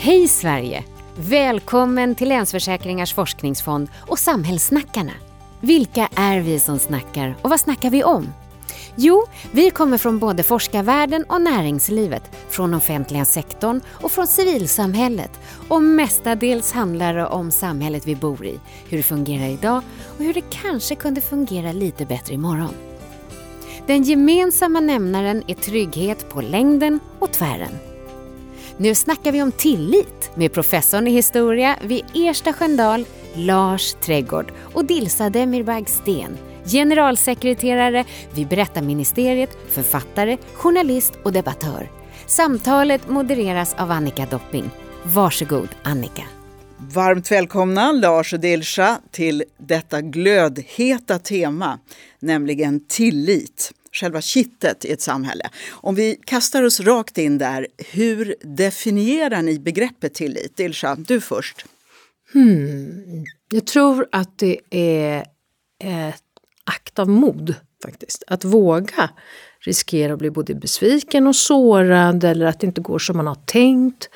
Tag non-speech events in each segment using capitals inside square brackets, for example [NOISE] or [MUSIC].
Hej Sverige! Välkommen till Länsförsäkringars forskningsfond och Samhällssnackarna. Vilka är vi som snackar och vad snackar vi om? Jo, vi kommer från både forskarvärlden och näringslivet, från offentliga sektorn och från civilsamhället. Och mestadels handlar det om samhället vi bor i, hur det fungerar idag och hur det kanske kunde fungera lite bättre imorgon. Den gemensamma nämnaren är trygghet på längden och tvären. Nu snackar vi om tillit med professorn i historia vid Ersta Sköndal, Lars Trädgård och Dilsa Demirbag Sten, generalsekreterare vid Berättarministeriet, författare, journalist och debattör. Samtalet modereras av Annika Dopping. Varsågod Annika. Varmt välkomna Lars och Dilsa till detta glödheta tema, nämligen tillit själva kittet i ett samhälle. Om vi kastar oss rakt in där, hur definierar ni begreppet tillit? Ilsa, du först. Hmm. Jag tror att det är ett akt av mod faktiskt. Att våga riskera att bli både besviken och sårad eller att det inte går som man har tänkt.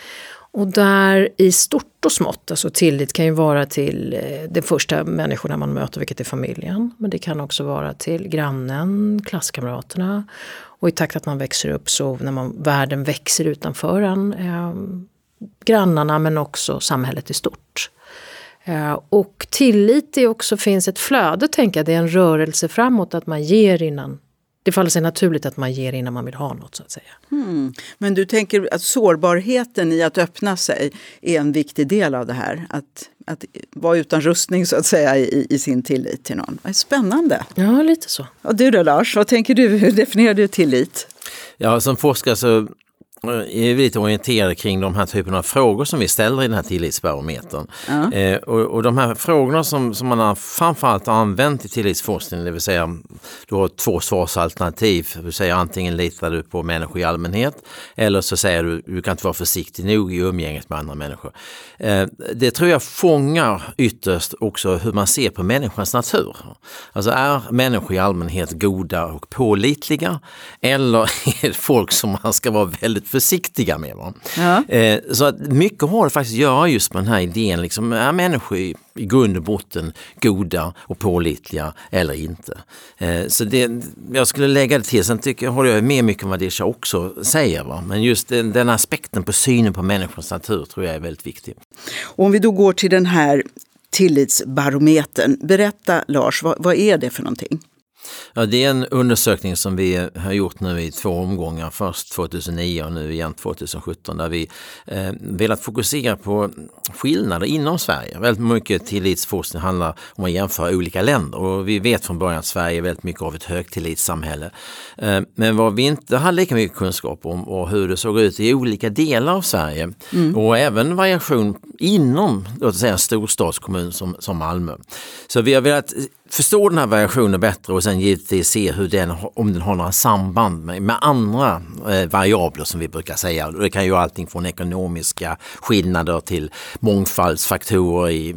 Och där i stort och smått, alltså tillit kan ju vara till eh, de första människorna man möter, vilket är familjen. Men det kan också vara till grannen, klasskamraterna. Och i takt att man växer upp så när man, världen växer utanför en, eh, grannarna men också samhället i stort. Eh, och tillit är också, finns ett flöde, tänker jag, det är en rörelse framåt att man ger innan det faller sig naturligt att man ger innan man vill ha något så att säga. Mm. Men du tänker att sårbarheten i att öppna sig är en viktig del av det här? Att, att vara utan rustning så att säga i, i sin tillit till någon. Spännande! Ja, lite så. Och du då Lars, vad tänker du? Hur definierar du tillit? Ja, som forskare så är lite orienterade kring de här typerna av frågor som vi ställer i den här tillitsbarometern. Ja. Eh, och, och, de här frågorna som, som man har framförallt har använt i tillitsforskning, det vill säga du har två svarsalternativ, du säger antingen litar du på människor i allmänhet eller så säger du du kan inte vara försiktig nog i umgänget med andra människor. Eh, det tror jag fångar ytterst också hur man ser på människans natur. Alltså är människor i allmänhet goda och pålitliga eller [LAUGHS] är det folk som man ska vara väldigt försiktiga med. Va? Ja. Eh, så att mycket har det faktiskt att göra just med den här idén, liksom, är människor i, i grund och botten goda och pålitliga eller inte? Eh, så det, jag skulle lägga det till, sen tycker, håller jag med mycket om vad Disha också säger, va? men just den, den aspekten på synen på människans natur tror jag är väldigt viktig. Och om vi då går till den här tillitsbarometern, berätta Lars, vad, vad är det för någonting? Ja, det är en undersökning som vi har gjort nu i två omgångar. Först 2009 och nu igen 2017 där vi eh, velat fokusera på skillnader inom Sverige. Väldigt mycket tillitsforskning handlar om att jämföra olika länder och vi vet från början att Sverige är väldigt mycket av ett högtillitssamhälle. Eh, men vad vi inte hade lika mycket kunskap om och hur det såg ut i olika delar av Sverige mm. och även variation inom låt säga, en storstadskommun som, som Malmö. Så vi har velat förstå den här variationen bättre och sen givetvis se hur den, om den har några samband med, med andra eh, variabler som vi brukar säga. Det kan ju allting från ekonomiska skillnader till mångfaldsfaktorer i,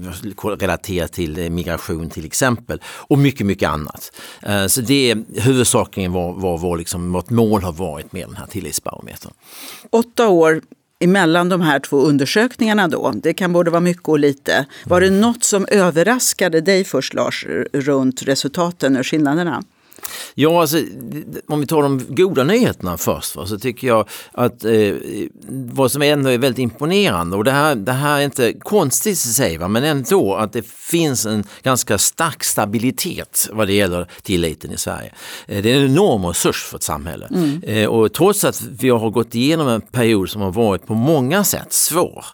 relaterat till eh, migration till exempel och mycket, mycket annat. Eh, så det är huvudsakligen vad, vad, vad liksom, vårt mål har varit med den här tillitsbarometern. Åtta år emellan de här två undersökningarna då? Det kan både vara mycket och lite. Var det något som överraskade dig först Lars runt resultaten och skillnaderna? Ja, alltså, om vi tar de goda nyheterna först va, så tycker jag att eh, vad som ändå är väldigt imponerande och det här, det här är inte konstigt i sig va, men ändå att det finns en ganska stark stabilitet vad det gäller tilliten i Sverige. Eh, det är en enorm resurs för ett samhälle mm. eh, och trots att vi har gått igenom en period som har varit på många sätt svår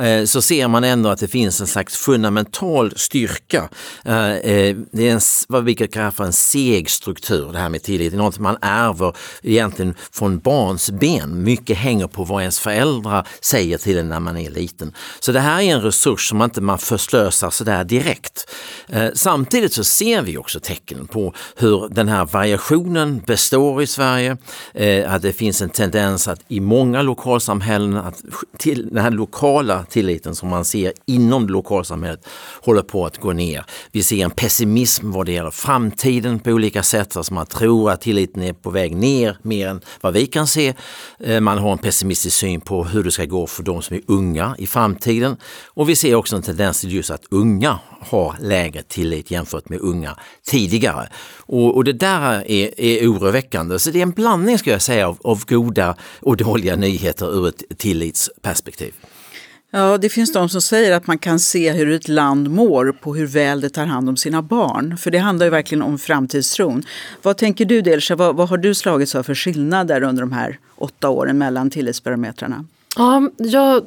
Eh, så ser man ändå att det finns en slags fundamental styrka. Eh, eh, det är en, vad vi kan kalla för en seg struktur, det här med tillit. Det är något man ärver egentligen från barns ben. Mycket hänger på vad ens föräldrar säger till en när man är liten. Så det här är en resurs som man inte man förslösar sådär direkt. Samtidigt så ser vi också tecken på hur den här variationen består i Sverige. Att det finns en tendens att i många lokalsamhällen att till den här lokala sociala tilliten som man ser inom lokalsamhället håller på att gå ner. Vi ser en pessimism vad det gäller framtiden på olika sätt. Alltså man tror att tilliten är på väg ner mer än vad vi kan se. Eh, man har en pessimistisk syn på hur det ska gå för de som är unga i framtiden. Och vi ser också en tendens till just att unga har lägre tillit jämfört med unga tidigare. Och, och det där är, är oroväckande. Så det är en blandning ska jag säga av, av goda och dåliga nyheter ur ett tillitsperspektiv. Ja, det finns de som säger att man kan se hur ett land mår på hur väl det tar hand om sina barn. För det handlar ju verkligen om framtidstron. Vad tänker du Delsha, vad, vad har du slagits av för skillnader under de här åtta åren mellan tillitsbarometrarna? Ja, jag,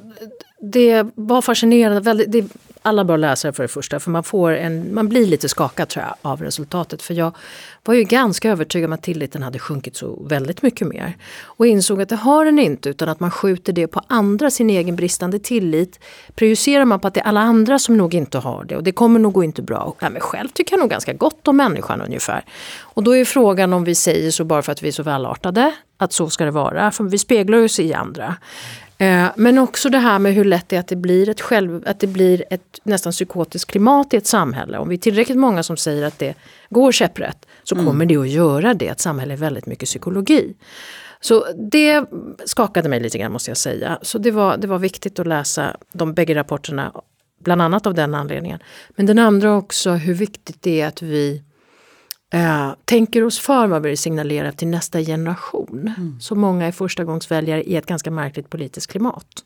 det var fascinerande. Väldigt, det, alla bör läsa det för det första, för man, får en, man blir lite skakad tror jag, av resultatet. För jag var ju ganska övertygad om att tilliten hade sjunkit så väldigt mycket mer. Och insåg att det har den inte, utan att man skjuter det på andra, sin egen bristande tillit. Prejudicerar man på att det är alla andra som nog inte har det och det kommer nog gå inte bra. Och, nej, men själv tycker jag nog ganska gott om människan ungefär. Och då är frågan om vi säger så bara för att vi är så välartade, att så ska det vara, för vi speglar oss i andra. Eh, men också det här med hur lätt det är att det blir ett, själv, att det blir ett nästan psykotiskt klimat i ett samhälle. Om vi är tillräckligt många som säger att det går käpprätt så mm. kommer det att göra det. Ett samhälle är väldigt mycket psykologi. Så det skakade mig lite grann måste jag säga. Så det var, det var viktigt att läsa de bägge rapporterna, bland annat av den anledningen. Men den andra också hur viktigt det är att vi eh, tänker oss för vad vi signalerar till nästa generation. Mm. Så många är förstagångsväljare i ett ganska märkligt politiskt klimat.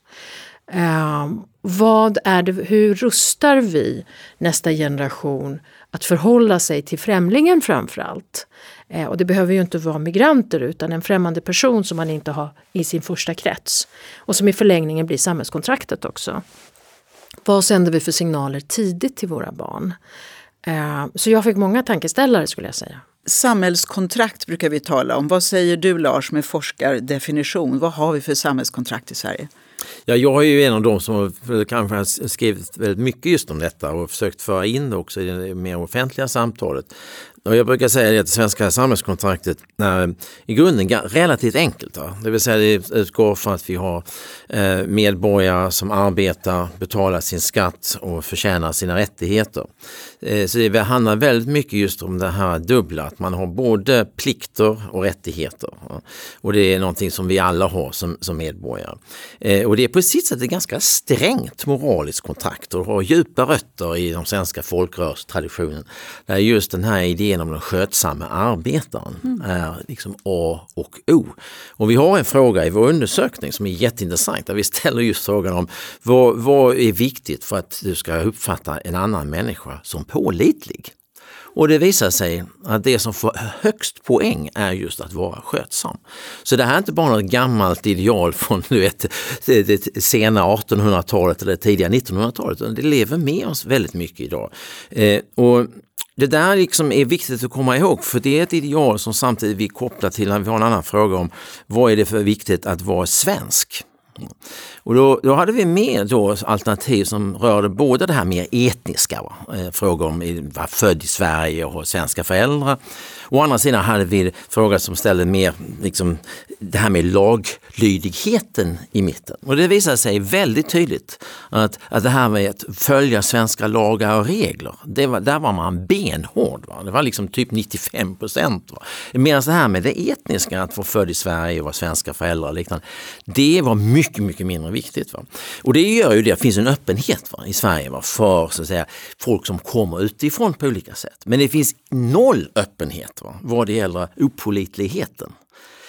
Eh, vad är det, hur rustar vi nästa generation att förhålla sig till främlingen framförallt? Eh, och det behöver ju inte vara migranter utan en främmande person som man inte har i sin första krets. Och som i förlängningen blir samhällskontraktet också. Vad sänder vi för signaler tidigt till våra barn? Eh, så jag fick många tankeställare skulle jag säga. Samhällskontrakt brukar vi tala om. Vad säger du Lars med forskardefinition? Vad har vi för samhällskontrakt i Sverige? Ja, jag är ju en av dem som kanske har skrivit väldigt mycket just om detta och försökt föra in det också i det mer offentliga samtalet. Och jag brukar säga att det svenska samhällskontraktet är eh, i grunden relativt enkelt. Det vill säga det utgår från att vi har eh, medborgare som arbetar, betalar sin skatt och förtjänar sina rättigheter. Eh, så det handlar väldigt mycket just om det här dubbla, att man har både plikter och rättigheter. Och det är någonting som vi alla har som, som medborgare. Eh, och det är på sitt sätt ett ganska strängt moraliskt kontrakt och har djupa rötter i den svenska folkrörelsetraditionen. Där just den här idén genom den skötsamma arbetaren mm. är liksom A och O. Och vi har en fråga i vår undersökning som är jätteintressant där vi ställer just frågan om vad, vad är viktigt för att du ska uppfatta en annan människa som pålitlig? Och det visar sig att det som får högst poäng är just att vara skötsam. Så det här är inte bara något gammalt ideal från du vet, det sena 1800-talet eller tidiga 1900-talet, utan det lever med oss väldigt mycket idag. Eh, och det där liksom är viktigt att komma ihåg för det är ett ideal som samtidigt vi kopplar till när vi har en annan fråga om vad är det för viktigt att vara svensk? Och då, då, hade vi med då alternativ som rörde både det här mer etniska, va? Eh, frågor om att vara född i Sverige och ha svenska föräldrar. Å andra sidan hade vi frågor som ställde mer liksom, det här med laglydigheten i mitten. Och det visade sig väldigt tydligt att, att det här med att följa svenska lagar och regler, det var, där var man benhård. Va? Det var liksom typ 95 procent. Medan det här med det etniska, att vara född i Sverige och vara svenska föräldrar och liknande, det var mycket, mycket mycket mindre viktigt. Va? Och det gör ju det, det finns en öppenhet va, i Sverige va, för så att säga, folk som kommer utifrån på olika sätt. Men det finns noll öppenhet va, vad det gäller opolitligheten.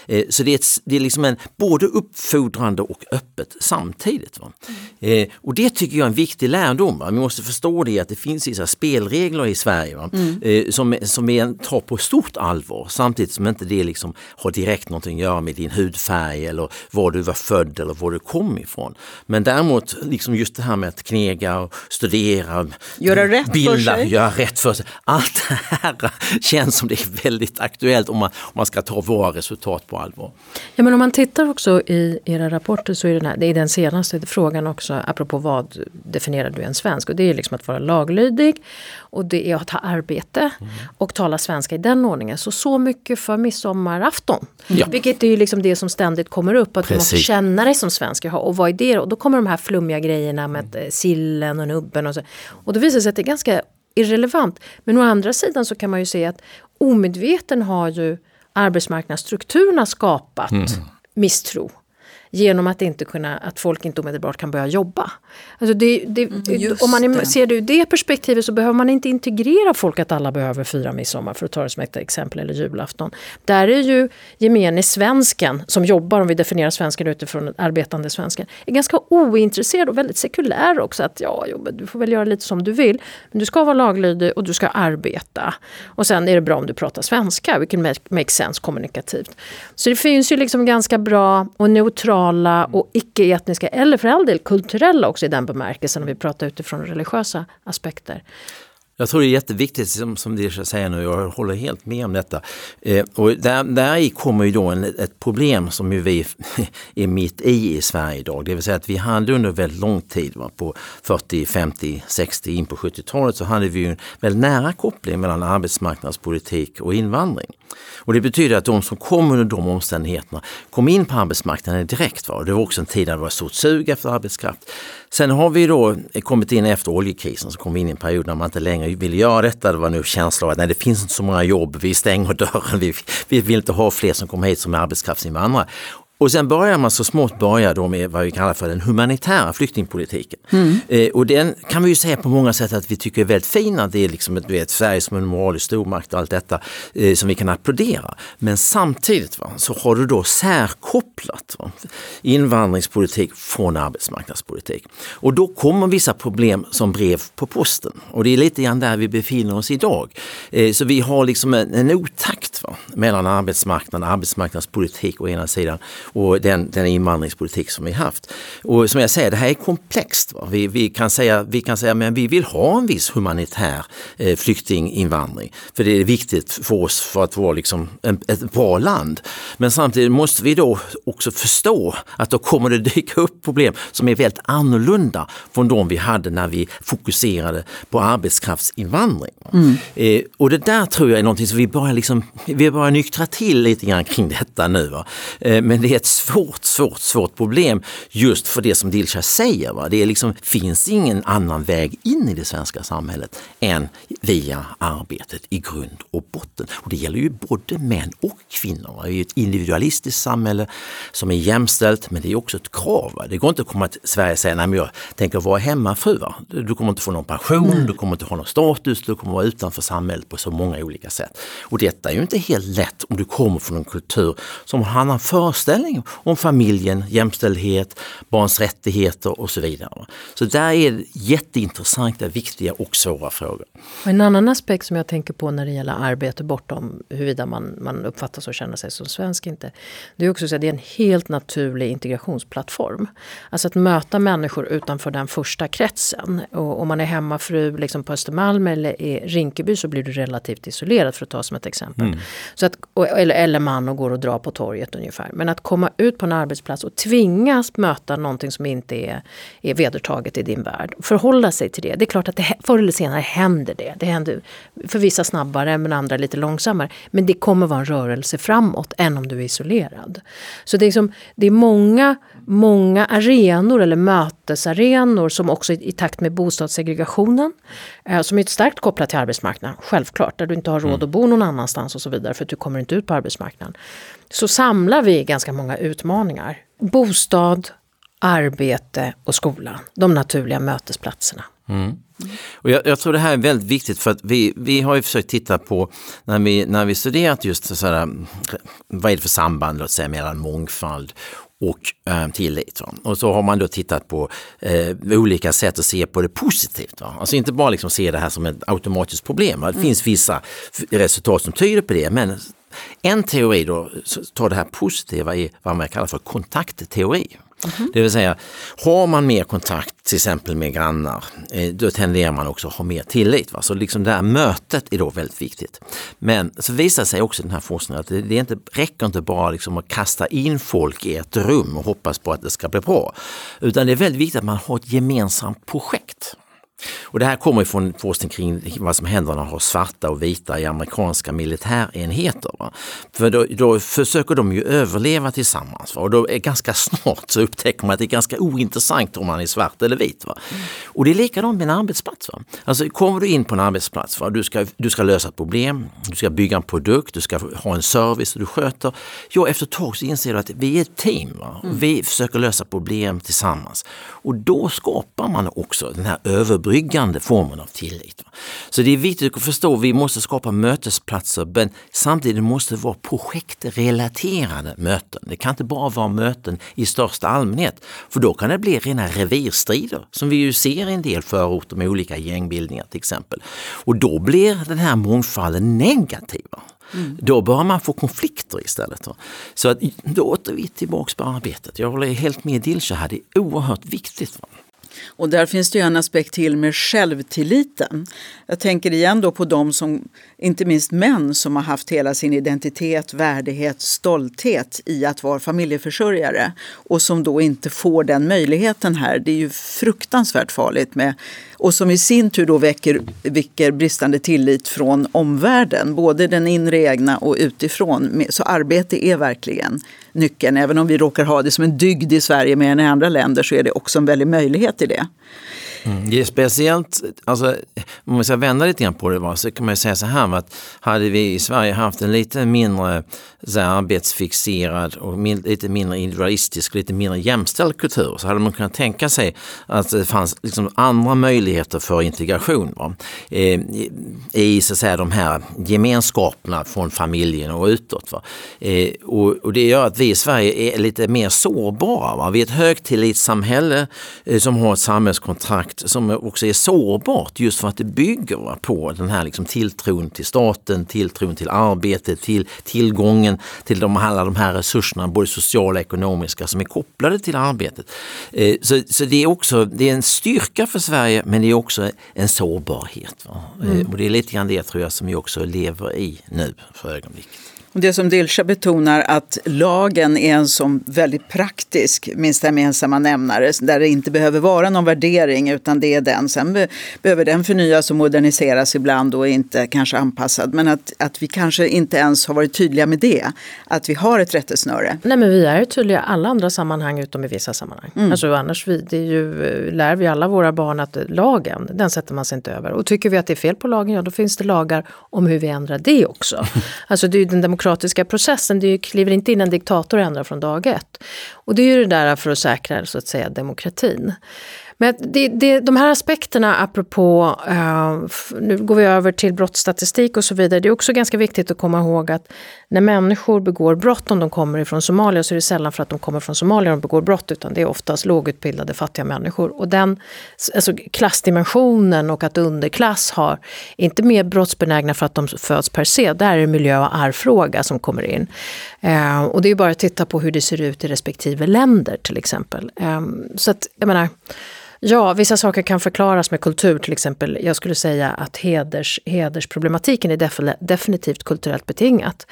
Eh, så det är, ett, det är liksom en, både uppfordrande och öppet samtidigt. Va? Mm. och det tycker jag är en viktig lärdom. Va? Vi måste förstå det att det finns vissa spelregler i Sverige? Mm. Eh, som, som vi tar på stort allvar samtidigt som inte det liksom har direkt någonting att göra med din hudfärg eller var du var född eller var du kom ifrån. Men däremot liksom just det här med att knega och studera, göra rätt bilda, för sig. göra rätt för sig. Allt det här [LAUGHS] känns som det är väldigt aktuellt om man, om man ska ta våra resultat på allvar. Ja, men om man tittar också i era rapporter så är den, här, det är den senaste frågan också apropå vad definierar du en svensk? Och det är liksom att vara laglydig och det är att ha arbete mm. och tala svenska i den ordningen. Så så mycket för midsommarafton. Ja. Vilket är ju liksom det som ständigt kommer upp att Precis. du måste känna dig som svensk. Och vad är det? Och då kommer de här flummiga grejerna med mm. sillen och nubben och så. Och då visar det sig att det är ganska irrelevant. Men å andra sidan så kan man ju se att omedveten har ju arbetsmarknadsstrukturerna skapat mm. misstro genom att, inte kunna, att folk inte omedelbart kan börja jobba. Alltså det, det, mm, om man det. ser det ur det perspektivet så behöver man inte integrera folk att alla behöver fira midsommar för att ta det som ett exempel, eller julafton. Där är ju gemene svensken som jobbar, om vi definierar svensken utifrån arbetande svensken, är ganska ointresserad och väldigt sekulär också. Att ja, jo, du får väl göra lite som du vill, men du ska vara laglydig och du ska arbeta. Och sen är det bra om du pratar svenska, vilket make sense kommunikativt. Så det finns ju liksom ganska bra och neutralt sociala och icke-etniska eller för all del kulturella också i den bemärkelsen om vi pratar utifrån religiösa aspekter. Jag tror det är jätteviktigt som, som Disha säger nu, jag håller helt med om detta. Eh, och där, där kommer ju då en, ett problem som ju vi [LAUGHS] är mitt i i Sverige idag. Det vill säga att vi hade under väldigt lång tid, va, på 40, 50, 60, in på 70-talet så hade vi ju en väldigt nära koppling mellan arbetsmarknadspolitik och invandring. Och det betyder att de som kom under de omständigheterna kom in på arbetsmarknaden direkt. Va? Det var också en tid där det var ett stort sug efter arbetskraft. Sen har vi då kommit in efter oljekrisen, så kom vi in i en period när man inte längre ville göra detta. Det var nu känslan av att nej, det finns inte så många jobb, vi stänger dörren, vi, vi vill inte ha fler som kommer hit som är arbetskraftsinvandrare. Och sen börjar man så smått börja då med vad vi kallar för den humanitära flyktingpolitiken. Mm. Eh, och den kan vi ju säga på många sätt att vi tycker är väldigt fin. Att det är liksom ett, vet, Sverige som en moralisk stormakt och allt detta eh, som vi kan applådera. Men samtidigt va, så har du då särkopplat va, invandringspolitik från arbetsmarknadspolitik. Och då kommer vissa problem som brev på posten. Och det är lite grann där vi befinner oss idag. Eh, så vi har liksom en, en otakt va, mellan arbetsmarknaden arbetsmarknadspolitik å ena sidan och den, den invandringspolitik som vi haft. Och som jag säger, det här är komplext. Vi, vi, kan säga, vi kan säga men vi vill ha en viss humanitär eh, flyktinginvandring. För det är viktigt för oss för att vara liksom en, ett bra land. Men samtidigt måste vi då också förstå att då kommer det [LAUGHS] dyka upp problem som är väldigt annorlunda från de vi hade när vi fokuserade på arbetskraftsinvandring. Mm. Eh, och det där tror jag är någonting som vi börjar, liksom, vi börjar nyktra till lite grann kring detta nu. Eh, men det är ett svårt, svårt, svårt problem just för det som Dilsa säger. Va? Det är liksom, finns ingen annan väg in i det svenska samhället än via arbetet i grund och botten. Och det gäller ju både män och kvinnor. Det är ett individualistiskt samhälle som är jämställt men det är också ett krav. Va? Det går inte att komma till Sverige och säga nej men jag tänker vara hemmafru. Va? Du kommer inte få någon pension, mm. du kommer inte ha någon status, du kommer vara utanför samhället på så många olika sätt. Och detta är ju inte helt lätt om du kommer från en kultur som har en annan föreställning om familjen, jämställdhet, barns rättigheter och så vidare. Så där är jätteintressanta, viktiga och svåra frågor. En annan aspekt som jag tänker på när det gäller arbete bortom huruvida man, man uppfattas och känner sig som svensk inte. Det är också att det är en helt naturlig integrationsplattform. Alltså att möta människor utanför den första kretsen. Och om man är hemmafru liksom på Östermalm eller i Rinkeby så blir du relativt isolerad för att ta som ett exempel. Mm. Så att, eller, eller man och går och drar på torget ungefär. Men att komma ut på en arbetsplats och tvingas möta någonting som inte är, är vedertaget i din värld. Förhålla sig till det. Det är klart att det, förr eller senare händer det. Det händer för vissa snabbare men andra lite långsammare. Men det kommer vara en rörelse framåt än om du är isolerad. Så det är, som, det är många, många arenor eller mötesarenor som också i, i takt med bostadssegregationen eh, som är starkt kopplat till arbetsmarknaden, självklart, där du inte har råd mm. att bo någon annanstans och så vidare för att du kommer inte ut på arbetsmarknaden så samlar vi ganska många utmaningar. Bostad, arbete och skolan, de naturliga mötesplatserna. Mm. Och jag, jag, tror det här är väldigt viktigt för att vi, vi har ju försökt titta på när vi, när vi studerat just så här, vad är det för samband låt säga, mellan mångfald och eh, tillit. Va? Och så har man då tittat på eh, olika sätt att se på det positivt. Va? Alltså inte bara liksom se det här som ett automatiskt problem. Va? Det mm. finns vissa resultat som tyder på det men en teori då tar det här positiva i vad man kallar för kontaktteori. Mm -hmm. Det vill säga, har man mer kontakt till exempel med grannar, eh, då tenderar man också att ha mer tillit. Va? Så liksom det här mötet är då väldigt viktigt. Men så visar sig också den här forskningen att det, det inte, räcker inte bara liksom att kasta in folk i ett rum och hoppas på att det ska bli bra. Utan det är väldigt viktigt att man har ett gemensamt projekt. Och det här kommer från forskning kring vad som händer när man har svarta och vita i amerikanska militärenheter. Va? För då, då, försöker de ju överleva tillsammans va? och då är ganska snart så upptäcker man att det är ganska ointressant om man är svart eller vit. Va? Mm. Och det är likadant med en arbetsplats. Va? Alltså kommer du in på en arbetsplats, va? Du, ska, du ska lösa ett problem, du ska bygga en produkt, du ska ha en service du sköter. Ja, efter ett tag så inser du att vi är ett team. Va? Mm. Vi försöker lösa problem tillsammans. Och då skapar man också den här överbryggningen överbryggande formen av tillit. Så det är viktigt att förstå, vi måste skapa mötesplatser men samtidigt måste det vara projektrelaterade möten. Det kan inte bara vara möten i största allmänhet, för då kan det bli rena revirstrider som vi ju ser i en del förorter med olika gängbildningar till exempel. Och då blir den här mångfalden negativ. Mm. Då bör man få konflikter istället. Så att, då åter vi tillbaks på arbetet. Jag håller helt med Dilsa här, det är oerhört viktigt. Och där finns det ju en aspekt till med självtilliten. Jag tänker igen då på de som, inte minst män, som har haft hela sin identitet, värdighet, stolthet i att vara familjeförsörjare och som då inte får den möjligheten här. Det är ju fruktansvärt farligt med och som i sin tur då väcker, väcker bristande tillit från omvärlden, både den inre egna och utifrån. Så arbete är verkligen nyckeln. Även om vi råkar ha det som en dygd i Sverige mer än i andra länder så är det också en väldig möjlighet till det. Mm. Det är speciellt, alltså, om vi ska vända lite grann på det var, så kan man säga så här att hade vi i Sverige haft en lite mindre så här, arbetsfixerad och min, lite mindre individualistisk, lite mindre jämställd kultur så hade man kunnat tänka sig att det fanns liksom andra möjligheter för integration. Va? Eh, I så att säga, de här gemenskaperna från familjen och utåt. Va? Eh, och, och, det gör att vi i Sverige är lite mer sårbara. Va? Vi är ett högtillitssamhälle eh, som har ett samhällskontrakt som också är sårbart just för att det bygger på den här liksom tilltron till staten, tilltron till arbetet, till tillgången till de, alla de här resurserna, både sociala och ekonomiska, som är kopplade till arbetet. Eh, så, så det är också det är en styrka för Sverige men det är också en sårbarhet. Eh, mm. Och det är lite grann det tror jag som vi också lever i nu för ögonblicket. Det som Dilsa betonar att lagen är en som väldigt praktisk minsta gemensamma nämnare där det inte behöver vara någon värdering utan det är den. Sen be behöver den förnyas och moderniseras ibland och är inte kanske anpassad. Men att, att vi kanske inte ens har varit tydliga med det. Att vi har ett rättesnöre. Nej men vi är tydliga i alla andra sammanhang utom i vissa sammanhang. Mm. Alltså annars vi, det ju, lär vi alla våra barn att lagen, den sätter man sig inte över. Och tycker vi att det är fel på lagen, ja då finns det lagar om hur vi ändrar det också. [LAUGHS] alltså det är den demokratiska processen. Det kliver inte in en diktator och ändrar från dag ett. Och det är ju det där för att säkra så att säga demokratin. Men det, det, de här aspekterna apropå, uh, nu går vi över till brottsstatistik och så vidare, det är också ganska viktigt att komma ihåg att när människor begår brott, om de kommer ifrån Somalia, så är det sällan för att de kommer från Somalia de begår brott, utan det är oftast lågutbildade fattiga människor. Och den alltså klassdimensionen och att underklass har inte mer brottsbenägna för att de föds per se, där är det miljö och arvfråga som kommer in. Uh, och det är bara att titta på hur det ser ut i respektive länder till exempel. Um, så att, jag menar, Ja, vissa saker kan förklaras med kultur, till exempel. Jag skulle säga att heders, hedersproblematiken är def definitivt kulturellt betingat.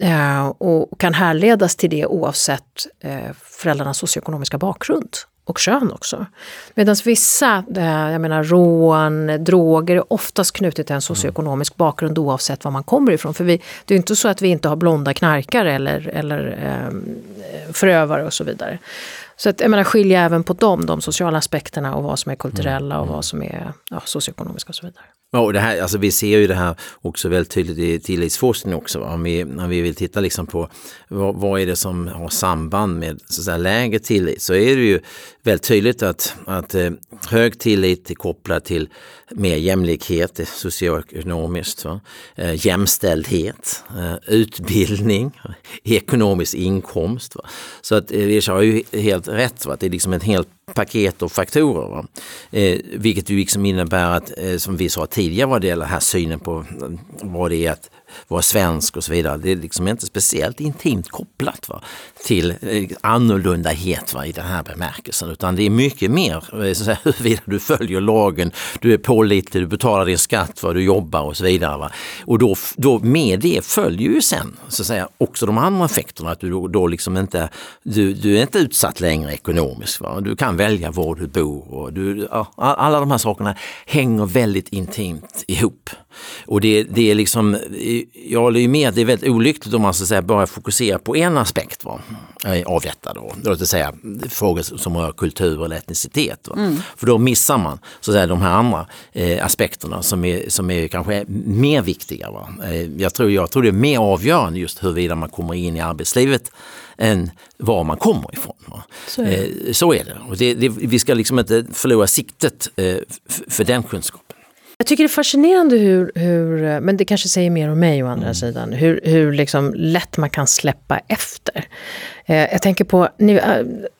Eh, och kan härledas till det oavsett eh, föräldrarnas socioekonomiska bakgrund och kön också. Medan vissa, eh, jag menar rån, droger är oftast knutet till en socioekonomisk bakgrund oavsett var man kommer ifrån. För vi, det är inte så att vi inte har blonda knarkare eller, eller eh, förövare och så vidare. Så att, jag menar, skilja även på dem, de sociala aspekterna och vad som är kulturella och mm. vad som är ja, socioekonomiska och så vidare. Ja, och det här, alltså vi ser ju det här också väldigt tydligt i tillitsforskning också. Om vi, när vi vill titta liksom på vad, vad är det som har samband med så att säga, lägre tillit så är det ju väldigt tydligt att, att eh, hög tillit är kopplad till mer jämlikhet eh, socioekonomiskt, va? Eh, jämställdhet, eh, utbildning, [LAUGHS] ekonomisk inkomst. Va? Så att eh, Richard har ju helt rätt, va? det är liksom en helt paket och faktorer. Va? Eh, vilket ju liksom innebär att, eh, som vi sa tidigare vad det gäller här synen på eh, vad det är att vara svensk och så vidare. Det är liksom inte speciellt intimt kopplat va, till eh, annorlundahet va, i den här bemärkelsen utan det är mycket mer eh, så att säga, [LAUGHS] huruvida du följer lagen, du är pålitlig, du betalar din skatt, va, du jobbar och så vidare. Va. Och då, då med det följer ju sen så att säga, också de andra effekterna, att du då, då liksom inte, du, du är inte utsatt längre ekonomiskt. Va. Du kan välja var du bor och du, ja, alla de här sakerna hänger väldigt intimt ihop. Och det, det är liksom, jag håller ju med att det är väldigt olyckligt om man så säga, bara fokuserar på en aspekt va, av detta. Då. Låt oss säga frågor som rör kultur eller etnicitet. Mm. För då missar man så att säga, de här andra eh, aspekterna som är, som är kanske mer viktiga. Va. Eh, jag, tror, jag tror det är mer avgörande just huruvida man kommer in i arbetslivet än var man kommer ifrån. Så är det. Eh, så är det. Och det, det, vi ska liksom inte förlora siktet eh, för den kunskapen. Jag tycker det är fascinerande hur, hur, men det kanske säger mer om mig å andra mm. sidan, hur, hur liksom lätt man kan släppa efter. Eh, jag tänker på, ni, eh,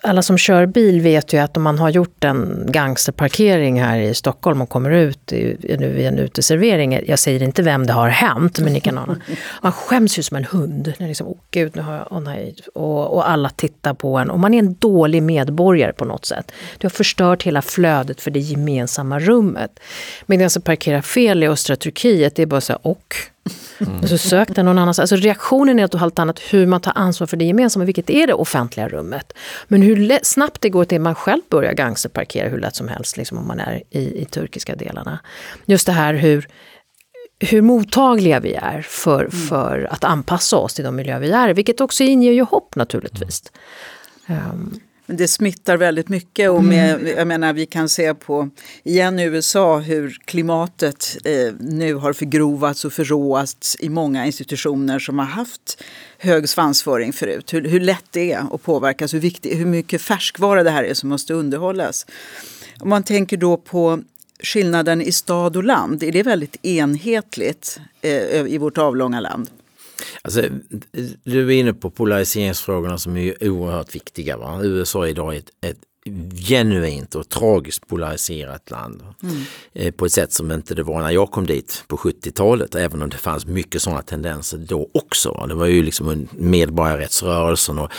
alla som kör bil vet ju att om man har gjort en gangsterparkering här i Stockholm och kommer ut i, nu i en uteservering, jag säger inte vem det har hänt, men ni kan ana. [LAUGHS] Man skäms ju som en hund. När liksom, oh, gud, nu har jag, oh, nej. Och, och alla tittar på en och man är en dålig medborgare på något sätt. Du har förstört hela flödet för det gemensamma rummet. Men den som parkerar fel i östra Turkiet, det är bara så här, och Mm. Och så sök den någon annanstans. Alltså reaktionen är något helt annat hur man tar ansvar för det gemensamma, vilket är det offentliga rummet. Men hur snabbt det går till man själv börjar gangsterparkera hur lätt som helst, liksom om man är i, i turkiska delarna. Just det här hur, hur mottagliga vi är för, mm. för att anpassa oss till de miljöer vi är vilket också inger ju hopp naturligtvis. Um, men det smittar väldigt mycket och med, mm. jag menar, vi kan se på igen i USA hur klimatet eh, nu har förgrovats och förråats i många institutioner som har haft hög svansföring förut. Hur, hur lätt det är att påverkas, hur, viktig, hur mycket färskvara det här är som måste underhållas. Om man tänker då på skillnaden i stad och land, är det väldigt enhetligt eh, i vårt avlånga land? Alltså, du är inne på polariseringsfrågorna som är oerhört viktiga. Va? USA idag är ett, ett genuint och tragiskt polariserat land. Mm. Eh, på ett sätt som inte det var när jag kom dit på 70-talet, även om det fanns mycket sådana tendenser då också. Det var ju liksom medborgarrättsrörelsen och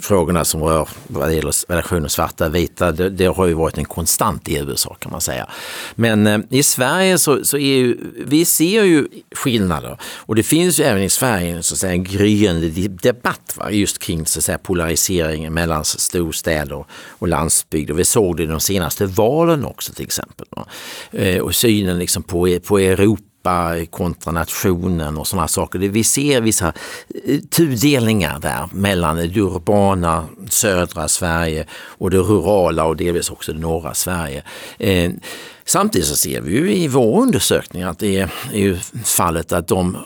frågorna som rör vad gäller relationen svarta och vita, det, det, har ju varit en konstant i USA kan man säga. Men eh, i Sverige så, så är ju, vi ser ju skillnader och det finns ju även i Sverige så att säga, en gryende debatt va? just kring så att säga, polariseringen mellan storstäder och land landsbygd och vi såg det i de senaste valen också till exempel. Eh, och synen liksom på, e- på Europa kontra nationen och sådana saker. Vi ser vissa eh, tudelningar där mellan det urbana södra Sverige och det rurala och delvis också det norra Sverige. Eh, samtidigt så ser vi ju i vår undersökning att det är fallet att de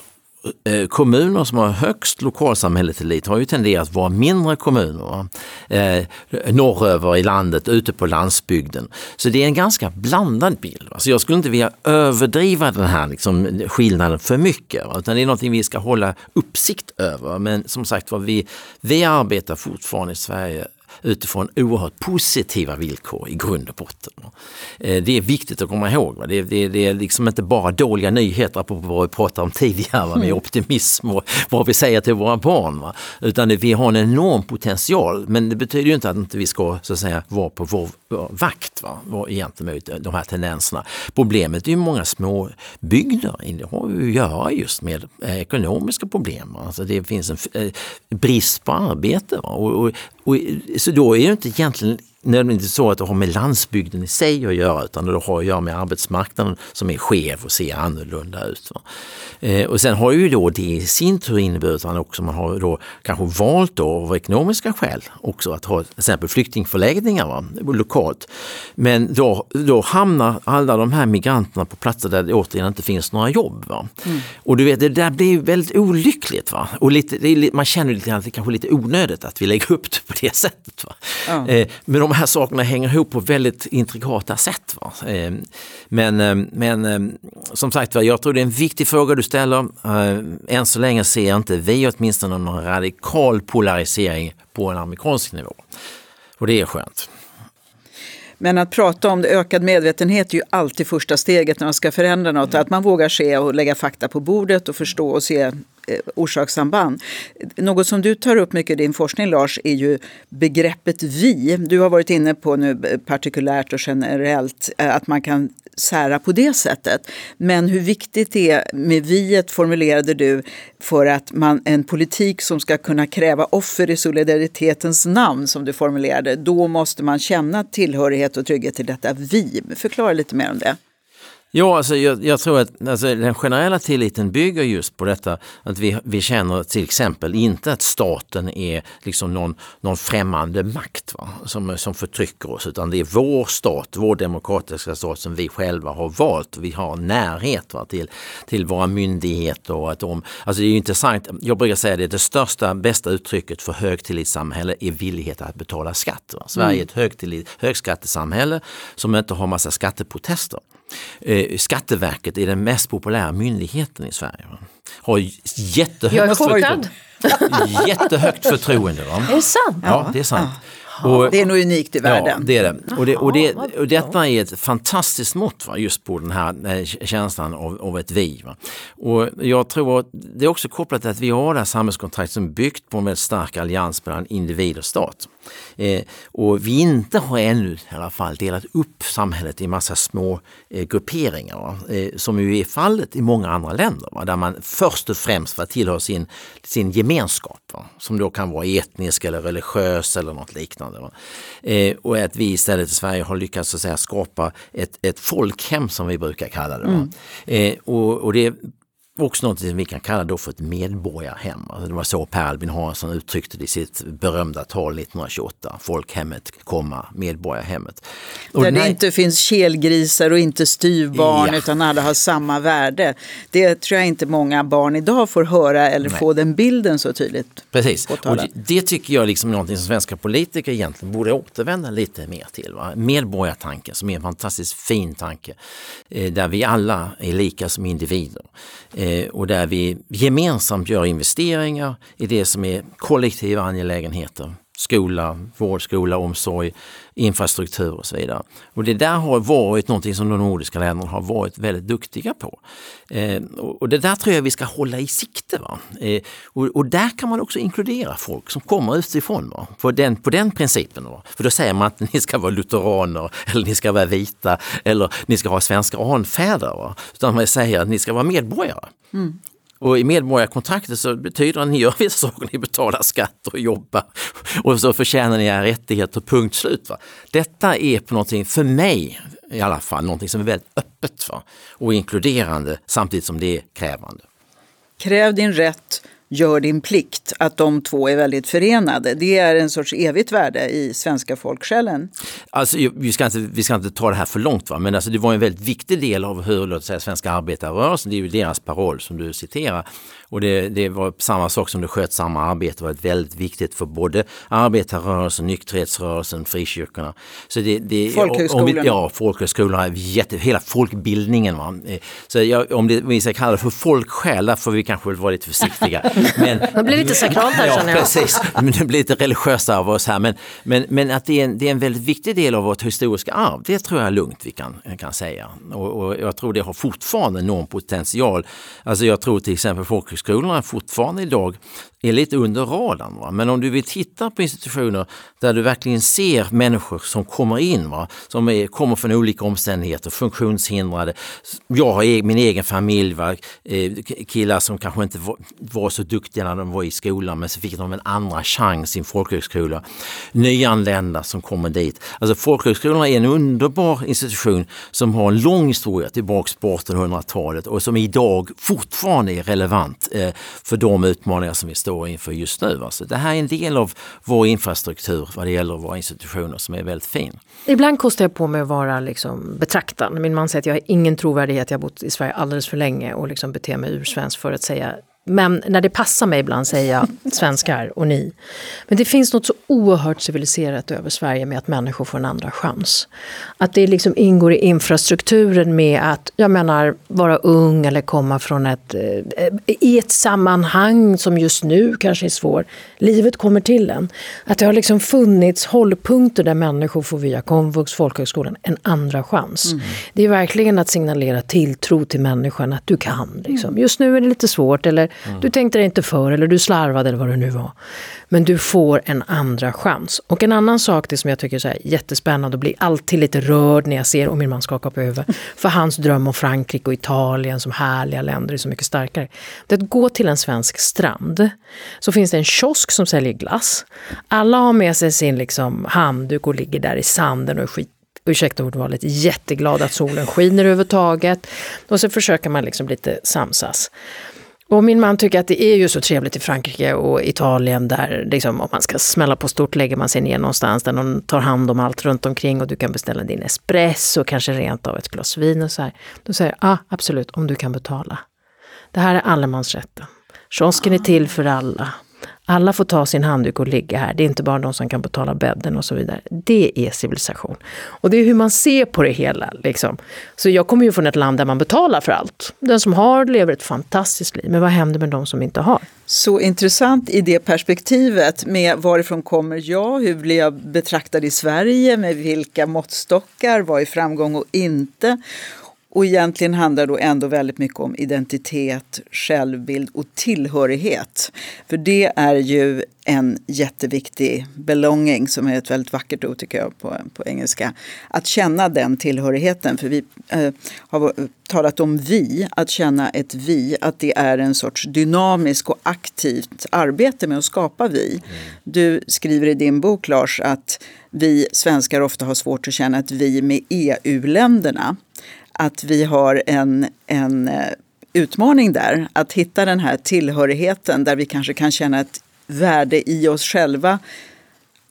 Eh, kommuner som har högst lokalsamhälletillit har ju tenderat att vara mindre kommuner. Eh, norröver i landet, ute på landsbygden. Så det är en ganska blandad bild. Alltså jag skulle inte vilja överdriva den här liksom, skillnaden för mycket. Utan det är någonting vi ska hålla uppsikt över. Men som sagt var, vi, vi arbetar fortfarande i Sverige utifrån oerhört positiva villkor i grund och botten. Eh, det är viktigt att komma ihåg. Det, det, det är liksom inte bara dåliga nyheter, apropå vad vi pratade om tidigare med mm. optimism och vad vi säger till våra barn. Va? Utan vi har en enorm potential men det betyder ju inte att inte vi ska så att säga, vara på vår, vakt va? gentemot de här tendenserna. Problemet är ju många små bygder. Det har ju att göra just med eh, ekonomiska problem. Alltså det finns en eh, brist på arbete. Och, och, och, så då är det inte egentligen nödvändigtvis så att det har med landsbygden i sig att göra utan det har att göra med arbetsmarknaden som är skev och ser annorlunda ut. Eh, och sen har ju då det i sin tur inneburit att också man har då kanske valt då av ekonomiska skäl också att ha till exempel flyktingförläggningar va, lokalt. Men då, då hamnar alla de här migranterna på platser där det återigen inte finns några jobb. Mm. Och du vet, det där blir väldigt olyckligt. Va? Och lite, är, man känner lite att det kanske är lite onödigt att vi lägger upp det på det sättet. Va? Mm. Eh, men de här sakerna hänger ihop på väldigt intrikata sätt. Va? Eh, men, eh, men eh, som sagt jag tror det är en viktig fråga du ställer. Än så länge ser inte vi åtminstone någon radikal polarisering på en amerikansk nivå. Och det är skönt. Men att prata om det, ökad medvetenhet är ju alltid första steget när man ska förändra något. Att man vågar se och lägga fakta på bordet och förstå och se eh, Eh, orsakssamband. Något som du tar upp mycket i din forskning Lars är ju begreppet vi. Du har varit inne på nu eh, partikulärt och generellt eh, att man kan sära på det sättet. Men hur viktigt det är med viet formulerade du för att man, en politik som ska kunna kräva offer i solidaritetens namn som du formulerade, då måste man känna tillhörighet och trygghet till detta vi. Förklara lite mer om det. Ja, alltså jag, jag tror att alltså, den generella tilliten bygger just på detta att vi, vi känner till exempel inte att staten är liksom någon, någon främmande makt va, som, som förtrycker oss utan det är vår stat, vår demokratiska stat som vi själva har valt. Vi har närhet va, till, till våra myndigheter. Och att de, alltså det är intressant, jag brukar säga det, det största, bästa uttrycket för högtillitssamhälle är villighet att betala skatt. Va. Sverige är ett högtillit, högskattesamhälle som inte har massa skatteprotester. Eh, Skatteverket är den mest populära myndigheten i Sverige. Har jättehögt, förtroende. jättehögt förtroende. Va? Är det sant? Ja, det är sant. Och, det är nog unikt i världen. Ja, det är det. Och, det, och, det, och detta är ett fantastiskt mått va, just på den här känslan av, av ett vi. Va. Och jag tror att det är också kopplat till att vi har det här samhällskontraktet som är byggt på en väldigt stark allians mellan individ och stat. Eh, och vi inte har ännu i alla fall delat upp samhället i massa små eh, grupperingar eh, som ju är fallet i många andra länder va? där man först och främst va, tillhör sin, sin gemenskap va? som då kan vara etnisk eller religiös eller något liknande. Eh, och att vi istället i Sverige har lyckats så att säga, skapa ett, ett folkhem som vi brukar kalla det. Mm. Eh, och, och det också något som vi kan kalla då för ett medborgarhem. Alltså det var så Per Albin Hansson uttryckte det i sitt berömda tal 1928. Folkhemmet, komma, medborgarhemmet. Och Där det inte finns kelgrisar och inte styvbarn ja. utan alla har samma värde. Det tror jag inte många barn idag får höra eller Nej. få den bilden så tydligt. Precis, och det, det, tycker jag liksom är någonting som svenska politiker egentligen borde återvända lite mer till. Va? Medborgartanken som är en fantastiskt fin tanke. Eh, där vi alla är lika som individer. Eh, och där vi gemensamt gör investeringar i det som är kollektiva angelägenheter. Skola, vård, skola, omsorg, infrastruktur och så vidare. Och det där har varit någonting som de nordiska länderna har varit väldigt duktiga på. Eh, och det där tror jag vi ska hålla i sikte. Va? Eh, och, och, där kan man också inkludera folk som kommer utifrån va? På, den, på den principen. Va? För då säger man att ni ska vara lutheraner eller ni ska vara vita eller ni ska ha svenska anfäder. Va? Utan man säger att ni ska vara medborgare. Mm. Och i medborgarkontraktet så betyder det att ni gör vissa saker, ni betalar skatt och jobbar och så förtjänar ni era rättigheter, punkt slut. Va? Detta är på någonting, för mig i alla fall, någonting som är väldigt öppet va? och inkluderande samtidigt som det är krävande. Kräv din rätt gör din plikt, att de två är väldigt förenade. Det är en sorts evigt värde i svenska folksjälen. Alltså, vi, ska inte, vi ska inte ta det här för långt, va? men alltså, det var en väldigt viktig del av hur låt säga, svenska arbetarrörelsen, det är ju deras paroll som du citerar, och det, det, var samma sak som det skötsamma arbetet var väldigt viktigt för både arbetarrörelsen, nykterhetsrörelsen, frikyrkorna. Så det, det, folkhögskolorna. Vi, ja, folkhögskolorna, jätte, hela folkbildningen. Va? Så jag, om det, vi ska kalla det för folksjäl, där får vi kanske vara lite försiktiga. [LAUGHS] Men, det blir lite sakralt här ja, känner jag. Precis, men det blir lite religiösa av oss här. Men, men, men att det är, en, det är en väldigt viktig del av vårt historiska arv, det tror jag lugnt vi kan, kan säga. Och, och jag tror det har fortfarande enorm potential. Alltså jag tror till exempel folkhögskolorna fortfarande idag är lite under radarn. Va? Men om du vill titta på institutioner där du verkligen ser människor som kommer in, va? som är, kommer från olika omständigheter, funktionshindrade. Jag har e-, min egen familj, va? Eh, killar som kanske inte var, var, så duktiga när de var i skolan men så fick de en andra chans i en folkhögskola. Nyanlända som kommer dit. Alltså folkhögskolorna är en underbar institution som har en lång historia tillbaks på 1800-talet och som idag fortfarande är relevant eh, för de utmaningar som vi står står inför just nu. Så det här är en del av vår infrastruktur vad det gäller våra institutioner som är väldigt fin. Ibland kostar jag på mig att vara liksom betraktad. Min man säger att jag har ingen trovärdighet, jag har bott i Sverige alldeles för länge och liksom beter mig ursvensk för att säga men när det passar mig ibland säger jag [LAUGHS] svenskar och ni. Men det finns något så oerhört civiliserat över Sverige med att människor får en andra chans. Att det liksom ingår i infrastrukturen med att, jag menar, vara ung eller komma från ett, eh, i ett sammanhang som just nu kanske är svår. Livet kommer till en. Att det har liksom funnits hållpunkter där människor får via komvux, folkhögskolan, en andra chans. Mm. Det är verkligen att signalera tilltro till människan att du kan. Liksom. Just nu är det lite svårt eller Mm. Du tänkte dig inte för eller du slarvade eller vad det nu var. Men du får en andra chans. Och en annan sak det som jag tycker är jättespännande och blir alltid lite rörd när jag ser, och min man skakar på huvudet, [LAUGHS] för hans dröm om Frankrike och Italien som härliga länder är så mycket starkare. Det är att gå till en svensk strand, så finns det en kiosk som säljer glass. Alla har med sig sin liksom, handduk och ligger där i sanden och är skit ursäkta ordvalet, jätteglad att solen skiner överhuvudtaget. Och så försöker man liksom lite samsas. Och min man tycker att det är ju så trevligt i Frankrike och Italien där liksom, om man ska smälla på stort lägger man sig ner någonstans där någon tar hand om allt runt omkring och du kan beställa din espresso och kanske rent av ett glas vin och så här. Då säger jag, ah, absolut, om du kan betala. Det här är allemansrätten. Kiosken är till för alla. Alla får ta sin handduk och ligga här. Det är inte bara de som kan betala bädden och så vidare. Det är civilisation. Och det är hur man ser på det hela. Liksom. Så jag kommer ju från ett land där man betalar för allt. Den som har lever ett fantastiskt liv. Men vad händer med de som inte har? Så intressant i det perspektivet med varifrån kommer jag, hur blir jag betraktad i Sverige, med vilka måttstockar, vad är framgång och inte? Och egentligen handlar det ändå väldigt mycket om identitet, självbild och tillhörighet. För det är ju en jätteviktig belonging, som är ett väldigt vackert ord tycker jag på, på engelska. Att känna den tillhörigheten. För vi eh, har talat om vi, att känna ett vi, att det är en sorts dynamisk och aktivt arbete med att skapa vi. Mm. Du skriver i din bok Lars att vi svenskar ofta har svårt att känna ett vi med EU-länderna att vi har en, en eh, utmaning där. Att hitta den här tillhörigheten där vi kanske kan känna ett värde i oss själva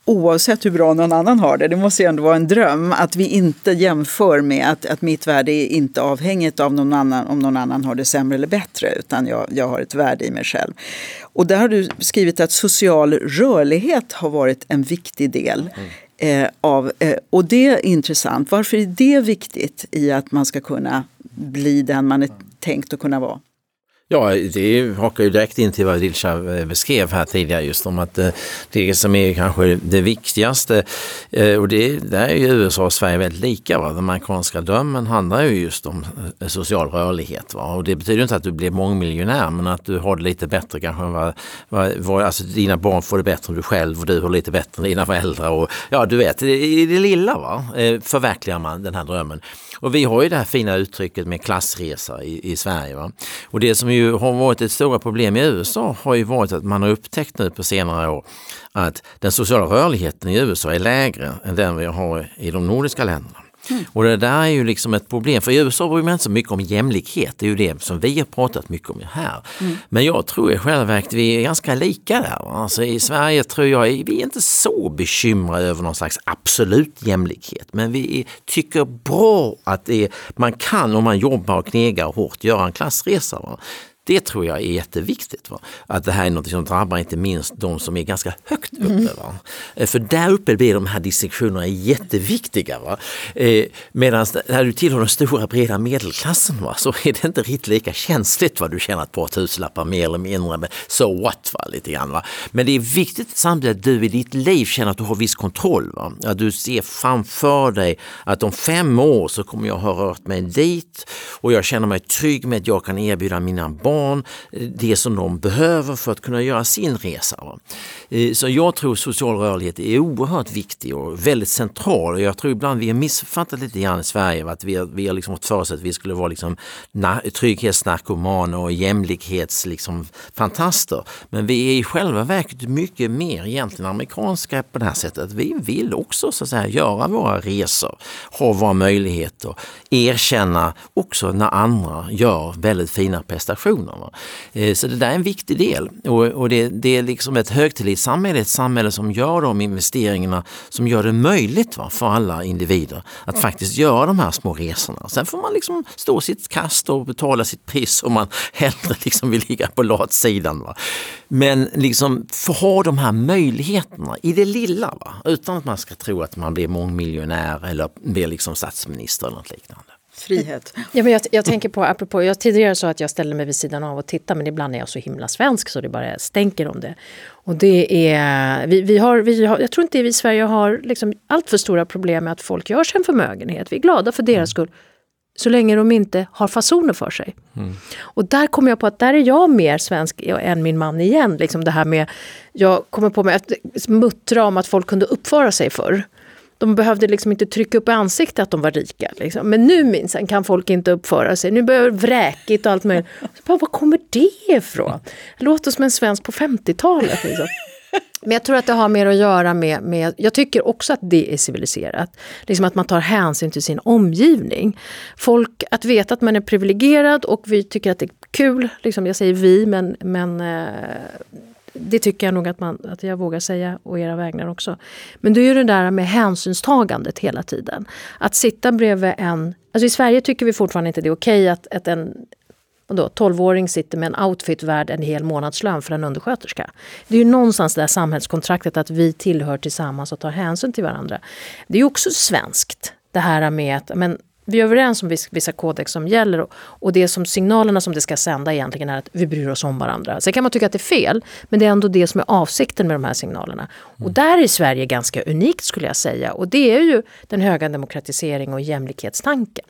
oavsett hur bra någon annan har det. Det måste ju ändå vara en dröm att vi inte jämför med att, att mitt värde är inte avhängigt av någon annan, om någon annan har det sämre eller bättre, utan jag, jag har ett värde i mig själv. Och där har du skrivit att social rörlighet har varit en viktig del. Mm. Eh, av, eh, och det är intressant. Varför är det viktigt i att man ska kunna bli den man är tänkt att kunna vara? Ja, det hakar ju direkt in till vad Dilsa eh, beskrev här tidigare just om att eh, det som är kanske det viktigaste eh, och det, där är ju USA och Sverige väldigt lika. Va? Den amerikanska drömmen handlar ju just om social rörlighet. Va? Och det betyder inte att du blir mångmiljonär men att du har det lite bättre kanske vad, vad, vad, alltså dina barn får det bättre än du själv och du har lite bättre än dina föräldrar. Och, ja, du vet, i det lilla va? förverkligar man den här drömmen. Och vi har ju det här fina uttrycket med klassresa i, i Sverige. Va? Och det som ju har varit ett stora problem i USA har ju varit att man har upptäckt nu på senare år att den sociala rörligheten i USA är lägre än den vi har i de nordiska länderna. Mm. Och det där är ju liksom ett problem, för i USA bryr man inte så mycket om jämlikhet, det är ju det som vi har pratat mycket om här. Mm. Men jag tror i själva verket vi är ganska lika där. Alltså I Sverige tror jag vi är inte så bekymrade över någon slags absolut jämlikhet, men vi tycker bra att det, man kan om man jobbar och knegar hårt göra en klassresa. Va? Det tror jag är jätteviktigt. Va? Att det här är något som drabbar inte minst de som är ganska högt uppe. Mm. Va? Eh, för där uppe blir de här distinktionerna jätteviktiga. Va? Eh, Medan när du tillhör den stora breda medelklassen va? så är det inte riktigt lika känsligt vad du tjänar ett par tusenlappar mer eller mindre. Men so what, va? lite grann. Va? Men det är viktigt samtidigt att du i ditt liv känner att du har viss kontroll. Va? Att du ser framför dig att om fem år så kommer jag ha rört mig dit och jag känner mig trygg med att jag kan erbjuda mina barn barn eh, det som de behöver för att kunna göra sin resa. Eh, så jag tror social rörlighet är oerhört viktig och väldigt central. Jag tror ibland vi har missuppfattat lite grann i Sverige att vi har, vi har liksom fått för oss att vi skulle vara liksom trygghetsnarkomaner och jämlikhetsfantaster. Liksom, Men vi är i själva verket mycket mer egentligen amerikanska på det här sättet. Vi vill också så att säga, göra våra resor, ha våra möjligheter, erkänna också när andra gör väldigt fina prestationer personer. Va? Eh, så det där är en viktig del och, och det, det, är liksom ett högtillitssamhälle, ett samhälle som gör de investeringarna som gör det möjligt va, för alla individer att faktiskt göra de här små resorna. Sen får man liksom stå sitt kast och betala sitt pris om man [LAUGHS] hellre liksom vill ligga på latsidan. Va? Men liksom få ha de här möjligheterna i det lilla va? utan att man ska tro att man blir mångmiljonär eller blir liksom statsminister eller något liknande. Frihet. Ja, men jag, jag tänker på, apropå, jag tidigare sa att jag ställer mig vid sidan av och tittar men ibland är jag så himla svensk så det bara stänker om det. Och det är, vi, vi, har, vi har, jag tror inte vi i Sverige har liksom allt för stora problem med att folk gör sig en förmögenhet. Vi är glada för deras skull. Så länge de inte har fasoner för sig. Mm. Och där kommer jag på att där är jag mer svensk än min man igen. Liksom det här med, jag kommer på mig att muttra om att folk kunde uppföra sig förr. De behövde liksom inte trycka upp i ansiktet att de var rika. Liksom. Men nu minsann kan folk inte uppföra sig. Nu börjar det vräkigt och allt möjligt. Så bara, var kommer det ifrån? Låt oss som en svensk på 50-talet. Liksom. Men jag tror att det har mer att göra med, med, jag tycker också att det är civiliserat. Liksom att man tar hänsyn till sin omgivning. Folk, att veta att man är privilegierad och vi tycker att det är kul, liksom jag säger vi men, men eh, det tycker jag nog att, man, att jag vågar säga å era vägnar också. Men det är ju det där med hänsynstagandet hela tiden. Att sitta bredvid en... Alltså I Sverige tycker vi fortfarande inte det är okej att, att en då, 12-åring sitter med en outfit värd en hel månadslön för en undersköterska. Det är ju någonstans det där samhällskontraktet att vi tillhör tillsammans och tar hänsyn till varandra. Det är ju också svenskt, det här med att men, vi är överens om vissa kodex som gäller och, och det som signalerna som det ska sända egentligen är att vi bryr oss om varandra. Sen kan man tycka att det är fel, men det är ändå det som är avsikten med de här signalerna. Och mm. där är Sverige ganska unikt skulle jag säga och det är ju den höga demokratisering och jämlikhetstanken.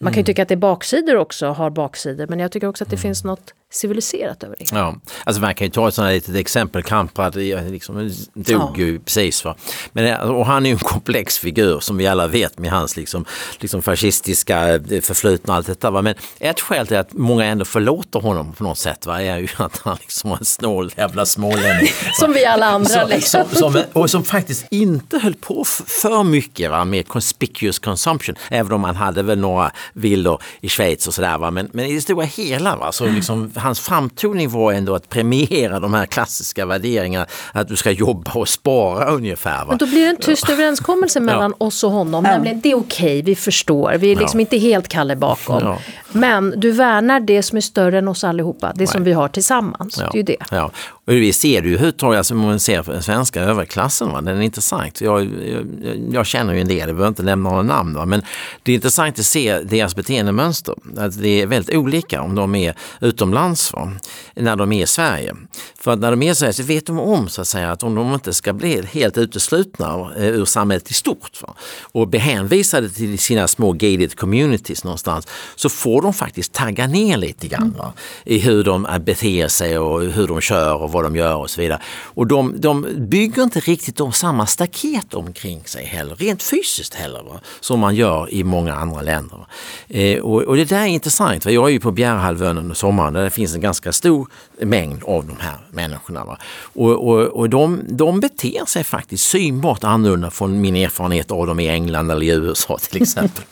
Man kan ju mm. tycka att det är baksidor också, har baksidor, men jag tycker också att det finns något civiliserat över det. Ja, alltså man kan ju ta ett sådant litet exempel, Kamprad liksom, dog ja. ju precis. Va? Men, eh, och han är ju en komplex figur som vi alla vet med hans liksom, liksom fascistiska eh, förflutna och allt detta. Va? Men ett skäl till att många ändå förlåter honom på något sätt va? är ju [LAUGHS] att han liksom var en snål jävla smålänning. som vi alla andra. Som, liksom. som, som, och som faktiskt inte höll på för mycket va? med conspicuous consumption, även om han hade väl några villor i Schweiz och sådär. Men, men i det stora hela va? så liksom hans framtoning var ändå att premiera de här klassiska värderingarna, att du ska jobba och spara ungefär. Va? Men då blir det en tyst överenskommelse mellan ja. oss och honom, ja. nämligen det är okej, okay, vi förstår, vi är liksom ja. inte helt Kalle bakom. Ja. Men du värnar det som är större än oss allihopa, det Nej. som vi har tillsammans. Det är ju det. Ja. Och vi ser det ju överhuvudtaget, alltså, om man ser den svenska överklassen, va? den är intressant. Jag, jag, jag känner ju en del, jag behöver inte nämna några namn, va? men det är intressant att se deras beteendemönster. Att det är väldigt olika om de är utomlands va? när de är i Sverige. För att när de är i Sverige så vet de om så att, säga, att om de inte ska bli helt uteslutna eh, ur samhället i stort va? och bli hänvisade till sina små gated communities någonstans så får de faktiskt tagga ner lite grann va? i hur de beter sig och hur de kör och vad de gör och så vidare. Och de, de bygger inte riktigt om samma staket omkring sig heller, rent fysiskt heller, va? som man gör i många andra länder. Eh, och, och, det där är intressant. Va? Jag är ju på Bjärehalvön under sommaren där det finns en ganska stor mängd av de här människorna. Va? Och, och, och de, de beter sig faktiskt synbart annorlunda från min erfarenhet av dem i England eller i USA till [LAUGHS] exempel.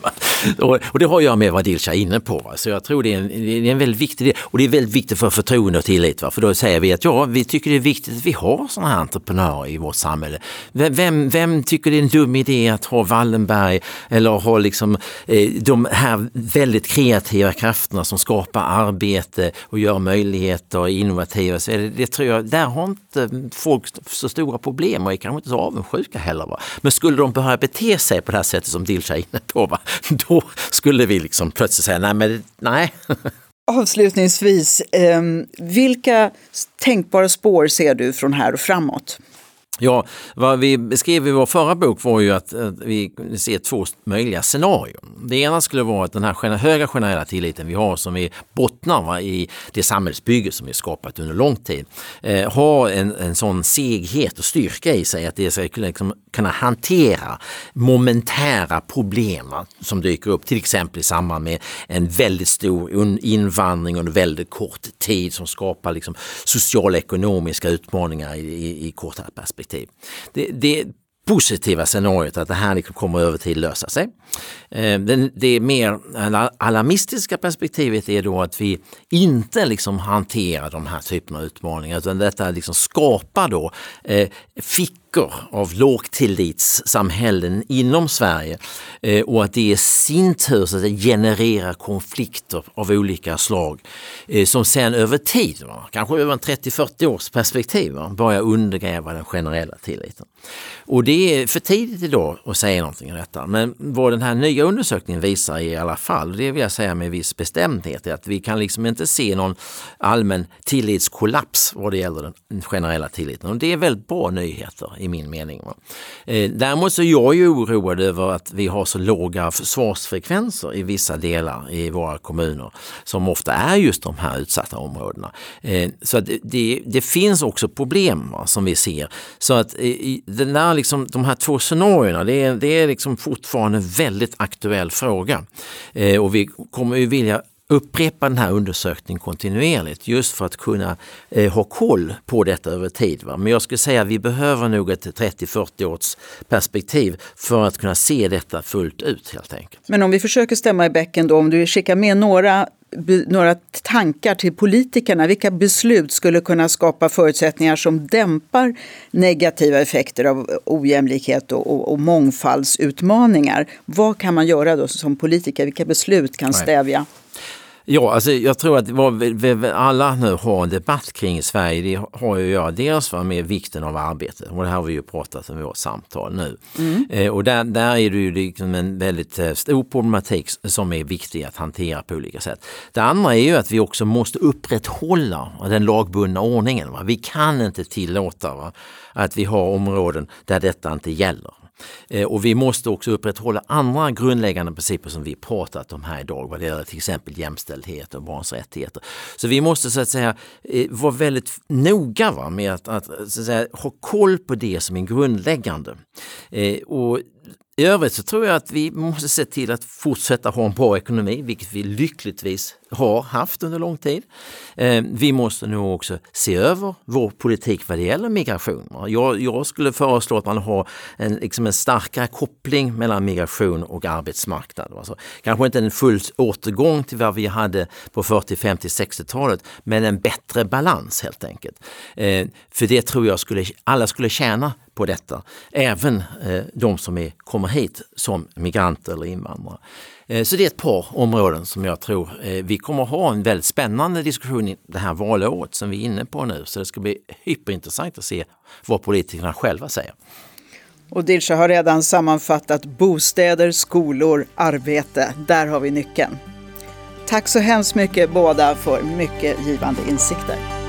och, och, det har göra med vad Dilsa är inne på. Va? Så jag tror det är, en, det är en väldigt viktig del och det är väldigt viktigt för förtroende och tillit. Va? För då säger vi att ja, vi tycker det är viktigt att vi har sådana här entreprenörer i vårt samhälle. Vem, vem tycker det är en dum idé att ha Wallenberg eller ha liksom, eh, de här väldigt kreativa krafterna som skapar arbete och gör möjligheter innovativa. Så det, det tror jag, där har inte folk så stora problem och är kanske inte så avundsjuka heller. Va? Men skulle de börja bete sig på det här sättet som Dilsa är inne på, va? [LAUGHS] då skulle vi liksom plötsligt säga nej, men nej. Avslutningsvis, ehm, vilka tänkbara spår ser du från här och framåt? Ja, vad vi beskrev i vår förra bok var ju att, att vi ser två möjliga scenarion. Det ena skulle vara att den här höga generella tilliten vi har som vi bottnar va, i det samhällsbygge som vi skapat under lång tid eh, har en, en sån seghet och styrka i sig att det ska liksom kunna hantera momentära problem va, som dyker upp till exempel i samband med en väldigt stor invandring under väldigt kort tid som skapar liksom sociala ekonomiska utmaningar i, i, i kortare perspektiv. Det, det, positiva scenariot att det här liksom kommer över tid lösa sig. Eh, det mer alarmistiska perspektivet är då att vi inte liksom hanterar de här typerna av utmaningar utan detta liksom skapar då eh, fickor av lågtillitssamhällen inom Sverige eh, och att det i sin tur så att genererar konflikter av olika slag eh, som sen över tid, kanske över en 30-40 års perspektiv, börjar undergräva den generella tilliten. Och det är för tidigt idag att säga någonting om detta. Men vad den här nya undersökningen visar i alla fall, det vill jag säga med viss bestämdhet, är att vi kan liksom inte se någon allmän tillitskollaps vad det gäller den generella tilliten. Och det är väldigt bra nyheter i min mening. Eh, däremot så är jag ju oroad över att vi har så låga försvarsfrekvenser i vissa delar i våra kommuner som ofta är just de här utsatta områdena. Eh, så att det, det finns också problem va, som vi ser. Så att den där, liksom, de här två scenarierna, det är, det är liksom fortfarande en väldigt aktuell fråga. Eh, och vi kommer ju vilja upprepa den här undersökningen kontinuerligt just för att kunna eh, ha koll på detta över tid. Va? Men jag skulle säga att vi behöver nog ett 30-40 års perspektiv för att kunna se detta fullt ut helt enkelt. Men om vi försöker stämma i bäcken då, om du skickar med några några tankar till politikerna? Vilka beslut skulle kunna skapa förutsättningar som dämpar negativa effekter av ojämlikhet och, och, och mångfaldsutmaningar? Vad kan man göra då som politiker? Vilka beslut kan stävja? Ja, alltså jag tror att vad vi alla nu har en debatt kring Sverige, det har ju att göra dels med vikten av arbete och det här har vi ju pratat om i vårt samtal nu. Mm. Eh, och där, där är det ju liksom en väldigt eh, stor problematik som är viktig att hantera på olika sätt. Det andra är ju att vi också måste upprätthålla den lagbundna ordningen. Va? Vi kan inte tillåta va? att vi har områden där detta inte gäller. Eh, och vi måste också upprätthålla andra grundläggande principer som vi pratat om här idag vad det gäller till exempel jämställdhet och barns rättigheter. Så vi måste så att säga eh, vara väldigt noga va, med att, att, så att säga, ha koll på det som är grundläggande. Eh, och i övrigt så tror jag att vi måste se till att fortsätta ha en bra ekonomi, vilket vi lyckligtvis har haft under lång tid. Eh, vi måste nog också se över vår politik vad det gäller migration. Jag, jag skulle föreslå att man har en, liksom en starkare koppling mellan migration och arbetsmarknad. Alltså, kanske inte en full återgång till vad vi hade på 40, 50, 60-talet, men en bättre balans helt enkelt. Eh, för det tror jag skulle, alla skulle tjäna på detta, även eh, de som är, kommer hit som migranter eller invandrare. Eh, så det är ett par områden som jag tror eh, vi kommer ha en väldigt spännande diskussion i det här valåret som vi är inne på nu. Så det ska bli hyperintressant att se vad politikerna själva säger. Och Dilsa har redan sammanfattat bostäder, skolor, arbete. Där har vi nyckeln. Tack så hemskt mycket båda för mycket givande insikter.